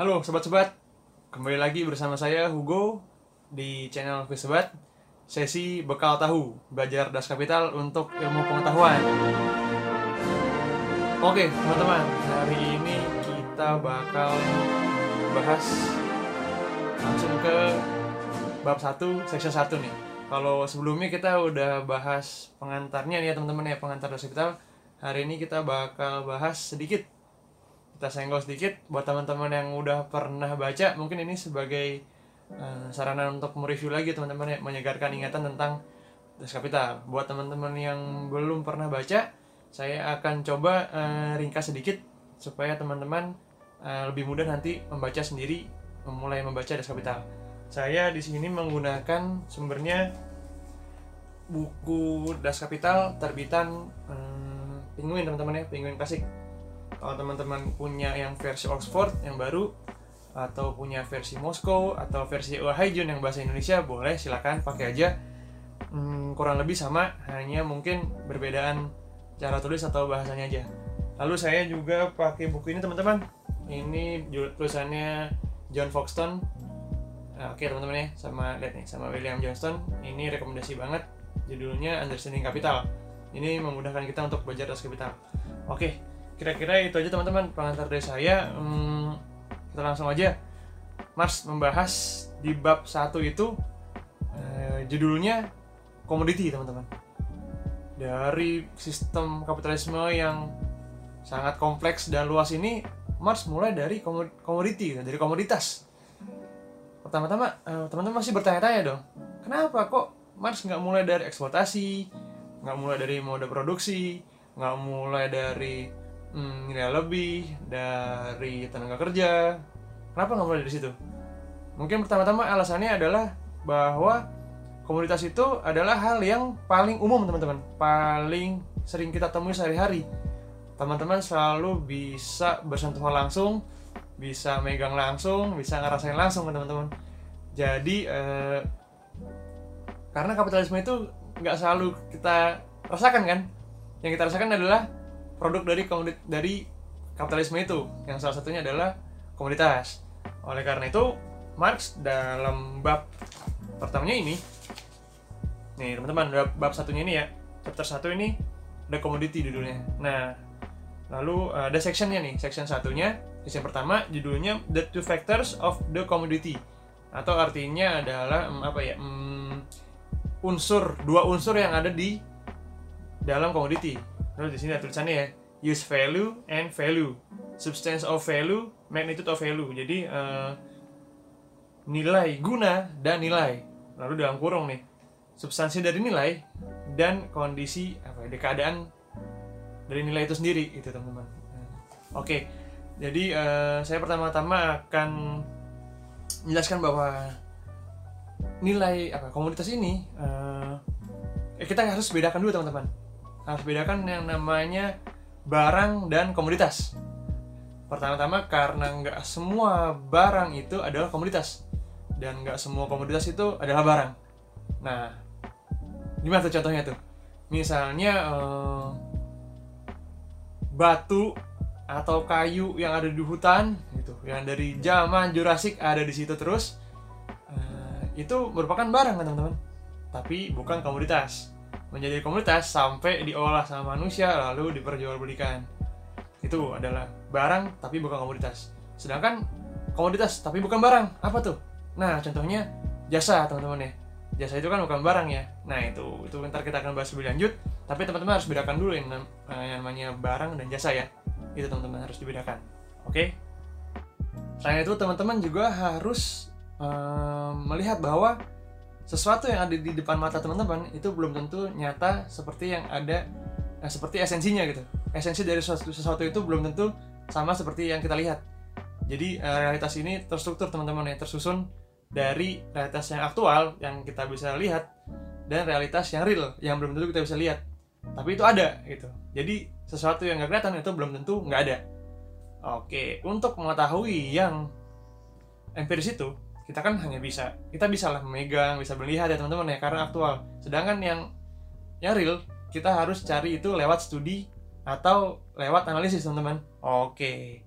Halo sobat-sobat, kembali lagi bersama saya Hugo di channel Sobat sesi bekal tahu belajar das kapital untuk ilmu pengetahuan. Oke teman-teman, hari ini kita bakal bahas langsung ke bab 1 section 1 nih. Kalau sebelumnya kita udah bahas pengantarnya nih ya teman-teman ya pengantar das kapital. Hari ini kita bakal bahas sedikit kita senggol sedikit buat teman-teman yang udah pernah baca mungkin ini sebagai uh, sarana untuk mereview lagi teman-teman ya menyegarkan ingatan tentang Das Kapital buat teman-teman yang belum pernah baca saya akan coba uh, ringkas sedikit supaya teman-teman uh, lebih mudah nanti membaca sendiri memulai membaca Das Kapital saya di sini menggunakan sumbernya buku Das Kapital terbitan um, Penguin teman-teman ya Penguin klasik kalau teman-teman punya yang versi Oxford yang baru atau punya versi Moskow atau versi Ohaijun yang bahasa Indonesia boleh silakan pakai aja. Hmm, kurang lebih sama hanya mungkin berbedaan cara tulis atau bahasanya aja. Lalu saya juga pakai buku ini teman-teman. Ini tulisannya John Foxton. Nah, oke teman-teman ya sama lihat nih sama William Johnston. Ini rekomendasi banget judulnya Understanding Capital. Ini memudahkan kita untuk belajar das kapital. Oke kira-kira itu aja teman-teman. Pengantar dari saya hmm, kita langsung aja. Mars membahas di bab satu itu eh, judulnya komoditi teman-teman. Dari sistem kapitalisme yang sangat kompleks dan luas ini Mars mulai dari komoditi dari komoditas. Pertama-tama eh, teman-teman masih bertanya-tanya dong kenapa kok Mars nggak mulai dari eksploitasi nggak mulai dari mode produksi nggak mulai dari hmm, nilai lebih dari tenaga kerja. Kenapa nggak mulai dari situ? Mungkin pertama-tama alasannya adalah bahwa komunitas itu adalah hal yang paling umum teman-teman, paling sering kita temui sehari-hari. Teman-teman selalu bisa bersentuhan langsung, bisa megang langsung, bisa ngerasain langsung teman-teman. Jadi eh, karena kapitalisme itu nggak selalu kita rasakan kan? Yang kita rasakan adalah produk dari komodit dari kapitalisme itu. Yang salah satunya adalah komoditas. Oleh karena itu Marx dalam bab pertamanya ini nih teman-teman bab, satunya ini ya chapter satu ini ada komoditi judulnya. Nah lalu ada sectionnya nih. Section satunya section pertama judulnya the two factors of the commodity. Atau artinya adalah um, apa ya um, unsur dua unsur yang ada di dalam komoditi Terus di sini ada tulisannya ya, use value and value, substance of value, magnitude of value. Jadi uh, nilai guna dan nilai. Lalu dalam kurung nih, substansi dari nilai dan kondisi apa ya, keadaan dari nilai itu sendiri itu teman-teman. Oke, okay. jadi uh, saya pertama-tama akan menjelaskan bahwa nilai apa komoditas ini uh, kita harus bedakan dulu teman-teman harus bedakan yang namanya barang dan komoditas. Pertama-tama karena nggak semua barang itu adalah komoditas dan nggak semua komoditas itu adalah barang. Nah, gimana tuh contohnya tuh? Misalnya eh, batu atau kayu yang ada di hutan gitu, yang dari zaman Jurassic ada di situ terus, eh, itu merupakan barang kan teman-teman, tapi bukan komoditas menjadi komunitas sampai diolah sama manusia lalu diperjualbelikan. Itu adalah barang tapi bukan komoditas. Sedangkan komoditas tapi bukan barang, apa tuh? Nah, contohnya jasa, teman-teman ya. Jasa itu kan bukan barang ya. Nah, itu itu ntar kita akan bahas lebih lanjut, tapi teman-teman harus bedakan dulu yang, eh, yang namanya barang dan jasa ya. Itu teman-teman harus dibedakan. Oke? Okay? Selain itu teman-teman juga harus um, melihat bahwa sesuatu yang ada di depan mata teman-teman itu belum tentu nyata seperti yang ada eh, seperti esensinya gitu. Esensi dari sesuatu, sesuatu itu belum tentu sama seperti yang kita lihat. Jadi eh, realitas ini terstruktur teman-teman ya tersusun dari realitas yang aktual yang kita bisa lihat dan realitas yang real yang belum tentu kita bisa lihat. Tapi itu ada gitu. Jadi sesuatu yang nggak kelihatan itu belum tentu nggak ada. Oke untuk mengetahui yang empiris itu kita kan hanya bisa kita bisa lah memegang bisa melihat ya teman-teman ya karena aktual. Sedangkan yang yang real kita harus cari itu lewat studi atau lewat analisis teman-teman. Oke.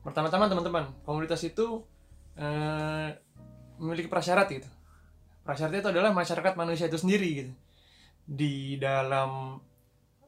Pertama-tama teman-teman komunitas itu uh, memiliki prasyarat gitu. Prasyaratnya itu adalah masyarakat manusia itu sendiri gitu. Di dalam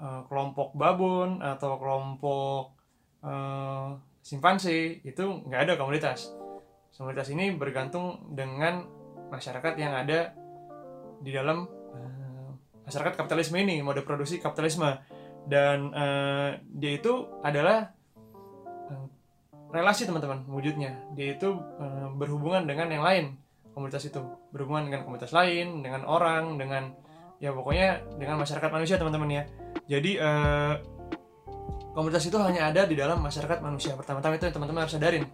uh, kelompok babon atau kelompok uh, simpanse itu nggak ada komunitas komunitas ini bergantung dengan masyarakat yang ada di dalam uh, masyarakat kapitalisme ini mode produksi kapitalisme. Dan uh, dia itu adalah uh, relasi teman-teman wujudnya. Dia itu uh, berhubungan dengan yang lain komunitas itu. Berhubungan dengan komunitas lain dengan orang dengan ya pokoknya dengan masyarakat manusia teman-teman ya. Jadi uh, komunitas itu hanya ada di dalam masyarakat manusia. Pertama-tama itu teman-teman harus sadarin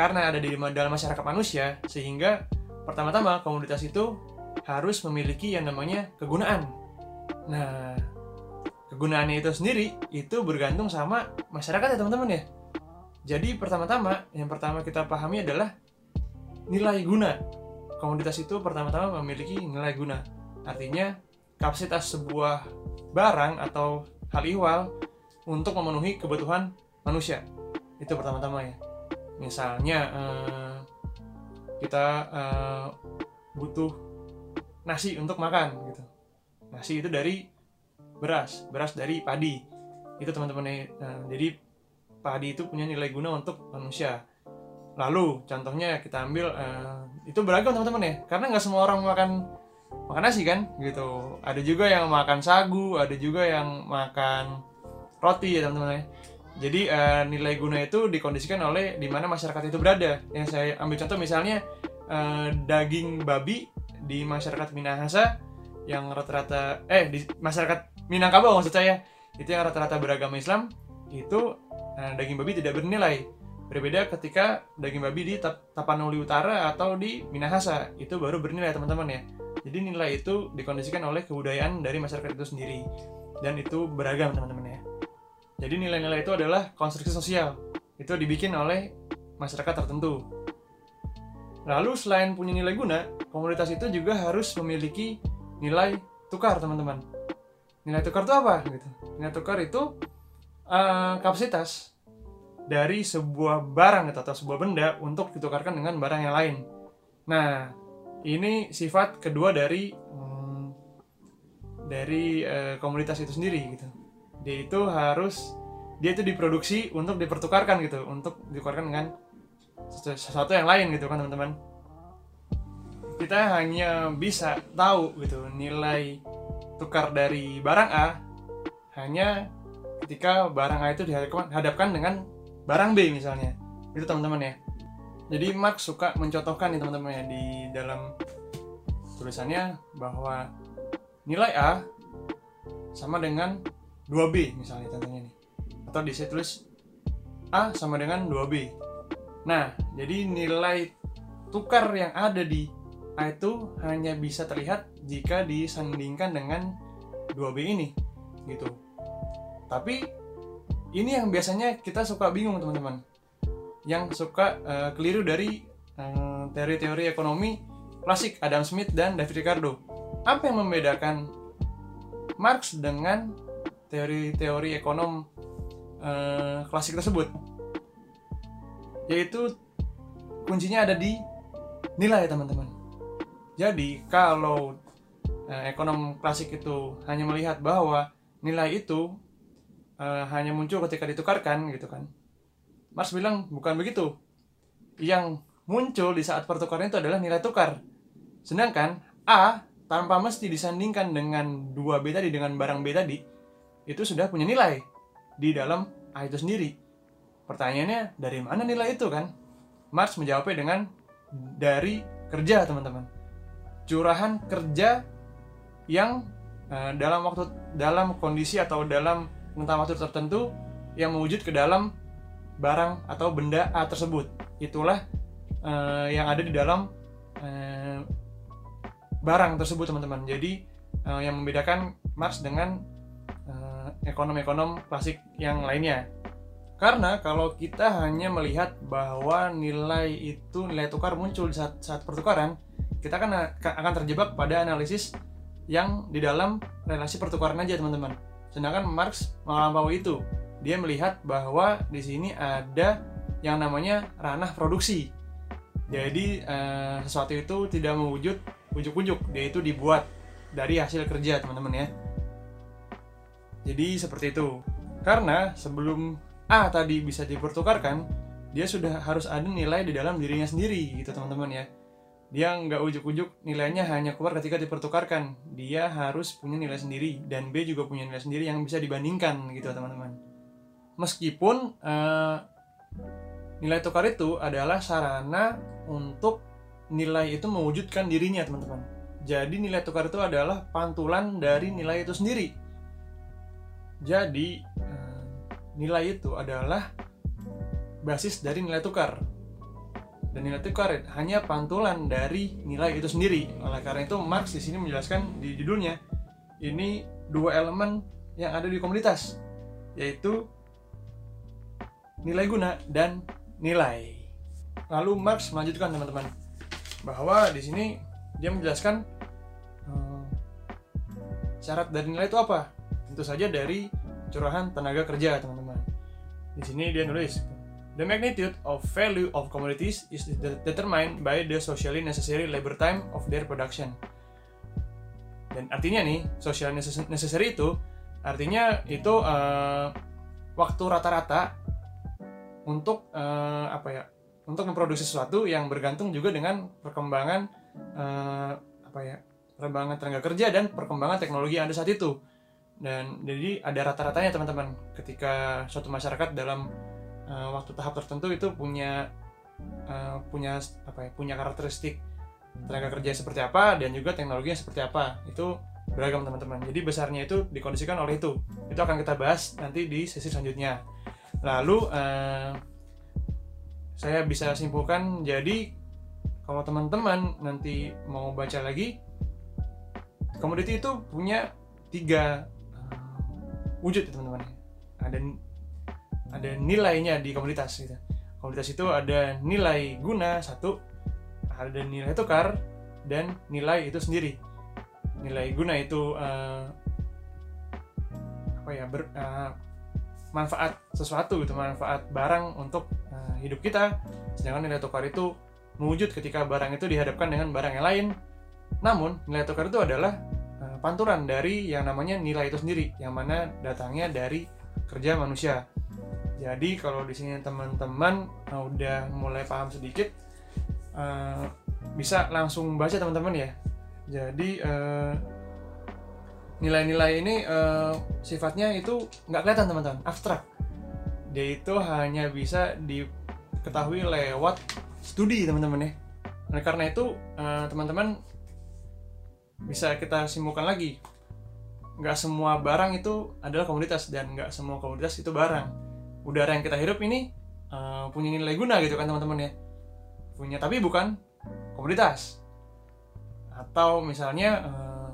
karena ada di dalam masyarakat manusia sehingga pertama-tama komunitas itu harus memiliki yang namanya kegunaan nah kegunaannya itu sendiri itu bergantung sama masyarakat ya teman-teman ya jadi pertama-tama yang pertama kita pahami adalah nilai guna komunitas itu pertama-tama memiliki nilai guna Artinya, kapasitas sebuah barang atau hal ihwal untuk memenuhi kebutuhan manusia. Itu pertama-tama ya. Misalnya, eh, kita eh, butuh nasi untuk makan gitu. Nasi itu dari beras, beras dari padi. Itu teman-teman ya. Nah, jadi padi itu punya nilai guna untuk manusia. Lalu contohnya kita ambil uh, itu beragam teman-teman ya, karena nggak semua orang makan makan nasi kan gitu ada juga yang makan sagu ada juga yang makan roti ya teman-teman ya jadi uh, nilai guna itu dikondisikan oleh di mana masyarakat itu berada. Yang saya ambil contoh misalnya uh, daging babi di masyarakat Minahasa yang rata-rata eh di masyarakat Minangkabau maksud saya itu yang rata-rata beragama Islam itu uh, daging babi tidak bernilai. Berbeda ketika daging babi di Tapanuli Utara atau di Minahasa itu baru bernilai teman-teman ya. Jadi nilai itu dikondisikan oleh kebudayaan dari masyarakat itu sendiri. Dan itu beragam teman-teman ya. Jadi nilai-nilai itu adalah konstruksi sosial. Itu dibikin oleh masyarakat tertentu. Lalu selain punya nilai guna, komunitas itu juga harus memiliki nilai tukar teman-teman. Nilai tukar itu apa? Gitu. Nilai tukar itu uh, kapasitas dari sebuah barang atau sebuah benda untuk ditukarkan dengan barang yang lain. Nah, ini sifat kedua dari hmm, dari uh, komunitas itu sendiri gitu dia itu harus dia itu diproduksi untuk dipertukarkan gitu untuk ditukarkan dengan sesuatu yang lain gitu kan teman-teman. Kita hanya bisa tahu gitu nilai tukar dari barang A hanya ketika barang A itu dihadapkan dengan barang B misalnya. Itu teman-teman ya. Jadi Marx suka mencontohkan nih teman-teman ya di dalam tulisannya bahwa nilai A sama dengan 2B misalnya contohnya nih. Atau di tulis A sama dengan 2B nah jadi nilai tukar yang ada di A itu hanya bisa terlihat jika disandingkan dengan 2B ini gitu. Tapi ini yang biasanya kita suka bingung teman-teman. Yang suka uh, keliru dari teori teori-teori ekonomi klasik Adam Smith dan David Ricardo. Apa yang membedakan Marx dengan teori-teori ekonom uh, klasik tersebut? Yaitu kuncinya ada di nilai teman-teman. Jadi kalau uh, ekonom klasik itu hanya melihat bahwa nilai itu uh, hanya muncul ketika ditukarkan gitu kan Mars bilang bukan begitu. Yang muncul di saat pertukaran itu adalah nilai tukar. Sedangkan A tanpa mesti disandingkan dengan 2B tadi dengan barang B tadi itu sudah punya nilai di dalam A itu sendiri. Pertanyaannya dari mana nilai itu kan? Mars menjawabnya dengan dari kerja teman-teman. Curahan kerja yang uh, dalam waktu dalam kondisi atau dalam rentang waktu tertentu yang mewujud ke dalam barang atau benda A tersebut. Itulah uh, yang ada di dalam uh, barang tersebut, teman-teman. Jadi yang membedakan Marx dengan ekonom-ekonom klasik yang lainnya. Karena kalau kita hanya melihat bahwa nilai itu nilai tukar muncul saat, saat pertukaran, kita kan akan terjebak pada analisis yang di dalam relasi pertukaran aja teman-teman. Sedangkan Marx melampaui itu dia melihat bahwa di sini ada yang namanya ranah produksi. Jadi eh, sesuatu itu tidak mewujud ujuk-ujuk, dia itu dibuat dari hasil kerja teman-teman ya. Jadi seperti itu. Karena sebelum A tadi bisa dipertukarkan, dia sudah harus ada nilai di dalam dirinya sendiri gitu teman-teman ya. Dia nggak ujuk-ujuk nilainya hanya keluar ketika dipertukarkan. Dia harus punya nilai sendiri dan B juga punya nilai sendiri yang bisa dibandingkan gitu teman-teman. Meskipun uh, nilai tukar itu adalah sarana untuk nilai itu mewujudkan dirinya teman-teman. Jadi nilai tukar itu adalah pantulan dari nilai itu sendiri. Jadi eh, nilai itu adalah basis dari nilai tukar. Dan nilai tukar hanya pantulan dari nilai itu sendiri. Oleh karena itu Marx di sini menjelaskan di judulnya ini dua elemen yang ada di komunitas yaitu nilai guna dan nilai. Lalu Marx melanjutkan teman-teman bahwa di sini dia menjelaskan hmm, syarat dari nilai itu apa? Tentu saja dari curahan tenaga kerja teman-teman. Di sini dia nulis The magnitude of value of commodities is determined by the socially necessary labor time of their production. Dan artinya nih, social necessary itu artinya itu uh, waktu rata-rata untuk uh, apa ya untuk memproduksi sesuatu yang bergantung juga dengan perkembangan uh, apa ya perkembangan tenaga kerja dan perkembangan teknologi yang ada saat itu dan jadi ada rata-ratanya teman-teman. Ketika suatu masyarakat dalam uh, waktu tahap tertentu itu punya uh, punya apa ya punya karakteristik tenaga kerja seperti apa dan juga teknologinya seperti apa. Itu beragam teman-teman. Jadi besarnya itu dikondisikan oleh itu. Itu akan kita bahas nanti di sesi selanjutnya. Lalu uh, saya bisa simpulkan jadi kalau teman-teman nanti mau baca lagi komoditi itu punya tiga wujud ya teman-teman. Ada ada nilainya di komunitas gitu. Komunitas itu ada nilai guna satu ada nilai tukar dan nilai itu sendiri. Nilai guna itu uh, apa ya ber, uh, manfaat sesuatu gitu manfaat barang untuk uh, hidup kita. Sedangkan nilai tukar itu mewujud ketika barang itu dihadapkan dengan barang yang lain. Namun nilai tukar itu adalah pantulan dari yang namanya nilai itu sendiri yang mana datangnya dari kerja manusia. Jadi kalau di sini teman-teman uh, udah mulai paham sedikit uh, bisa langsung baca teman-teman ya. Jadi uh, nilai-nilai ini uh, sifatnya itu nggak kelihatan teman-teman abstrak. Dia itu hanya bisa diketahui lewat studi teman-teman ya. Oleh karena itu teman-teman bisa kita simpulkan lagi. Nggak semua barang itu adalah komoditas dan nggak semua komoditas itu barang. Udara yang kita hirup ini uh, punya nilai guna gitu kan teman-teman ya. Punya tapi bukan komoditas. Atau misalnya uh,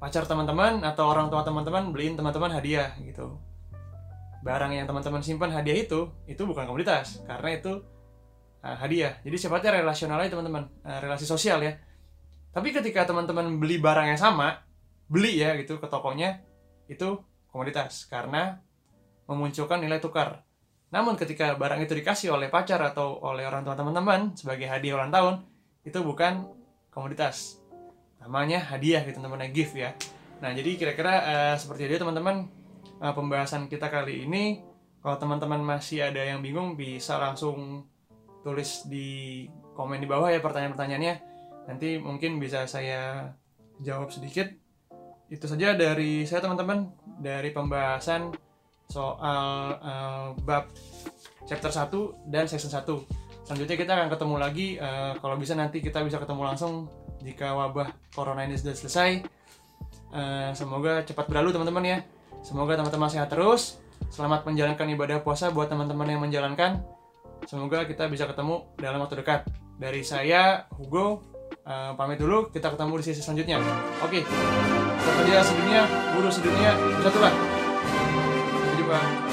pacar teman-teman atau orang tua teman-teman beliin teman-teman hadiah gitu. Barang yang teman-teman simpan hadiah itu itu bukan komoditas. Karena itu uh, hadiah. Jadi sifatnya relasional aja teman-teman. Uh, relasi sosial ya tapi ketika teman-teman beli barang yang sama beli ya gitu ke tokonya itu komoditas karena memunculkan nilai tukar. Namun ketika barang itu dikasih oleh pacar atau oleh orang tua teman-teman sebagai hadiah ulang tahun itu bukan komoditas. Namanya hadiah gitu teman-teman gift ya. Nah jadi kira-kira uh, seperti itu teman-teman uh, pembahasan kita kali ini. Kalau teman-teman masih ada yang bingung bisa langsung tulis di komen di bawah ya pertanyaan-pertanyaannya nanti mungkin bisa saya jawab sedikit itu saja dari saya teman-teman dari pembahasan soal uh, bab chapter 1 dan section 1 selanjutnya kita akan ketemu lagi uh, kalau bisa nanti kita bisa ketemu langsung jika wabah corona ini sudah selesai. Uh, semoga cepat berlalu teman-teman ya. Semoga teman-teman sehat terus. Selamat menjalankan ibadah puasa buat teman-teman yang menjalankan. Semoga kita bisa ketemu dalam waktu dekat. Dari saya, Hugo, uh, pamit dulu. Kita ketemu di sesi selanjutnya. Oke, okay. pekerja sedunia, buruh sedunia, satulah. Sampai jumpa.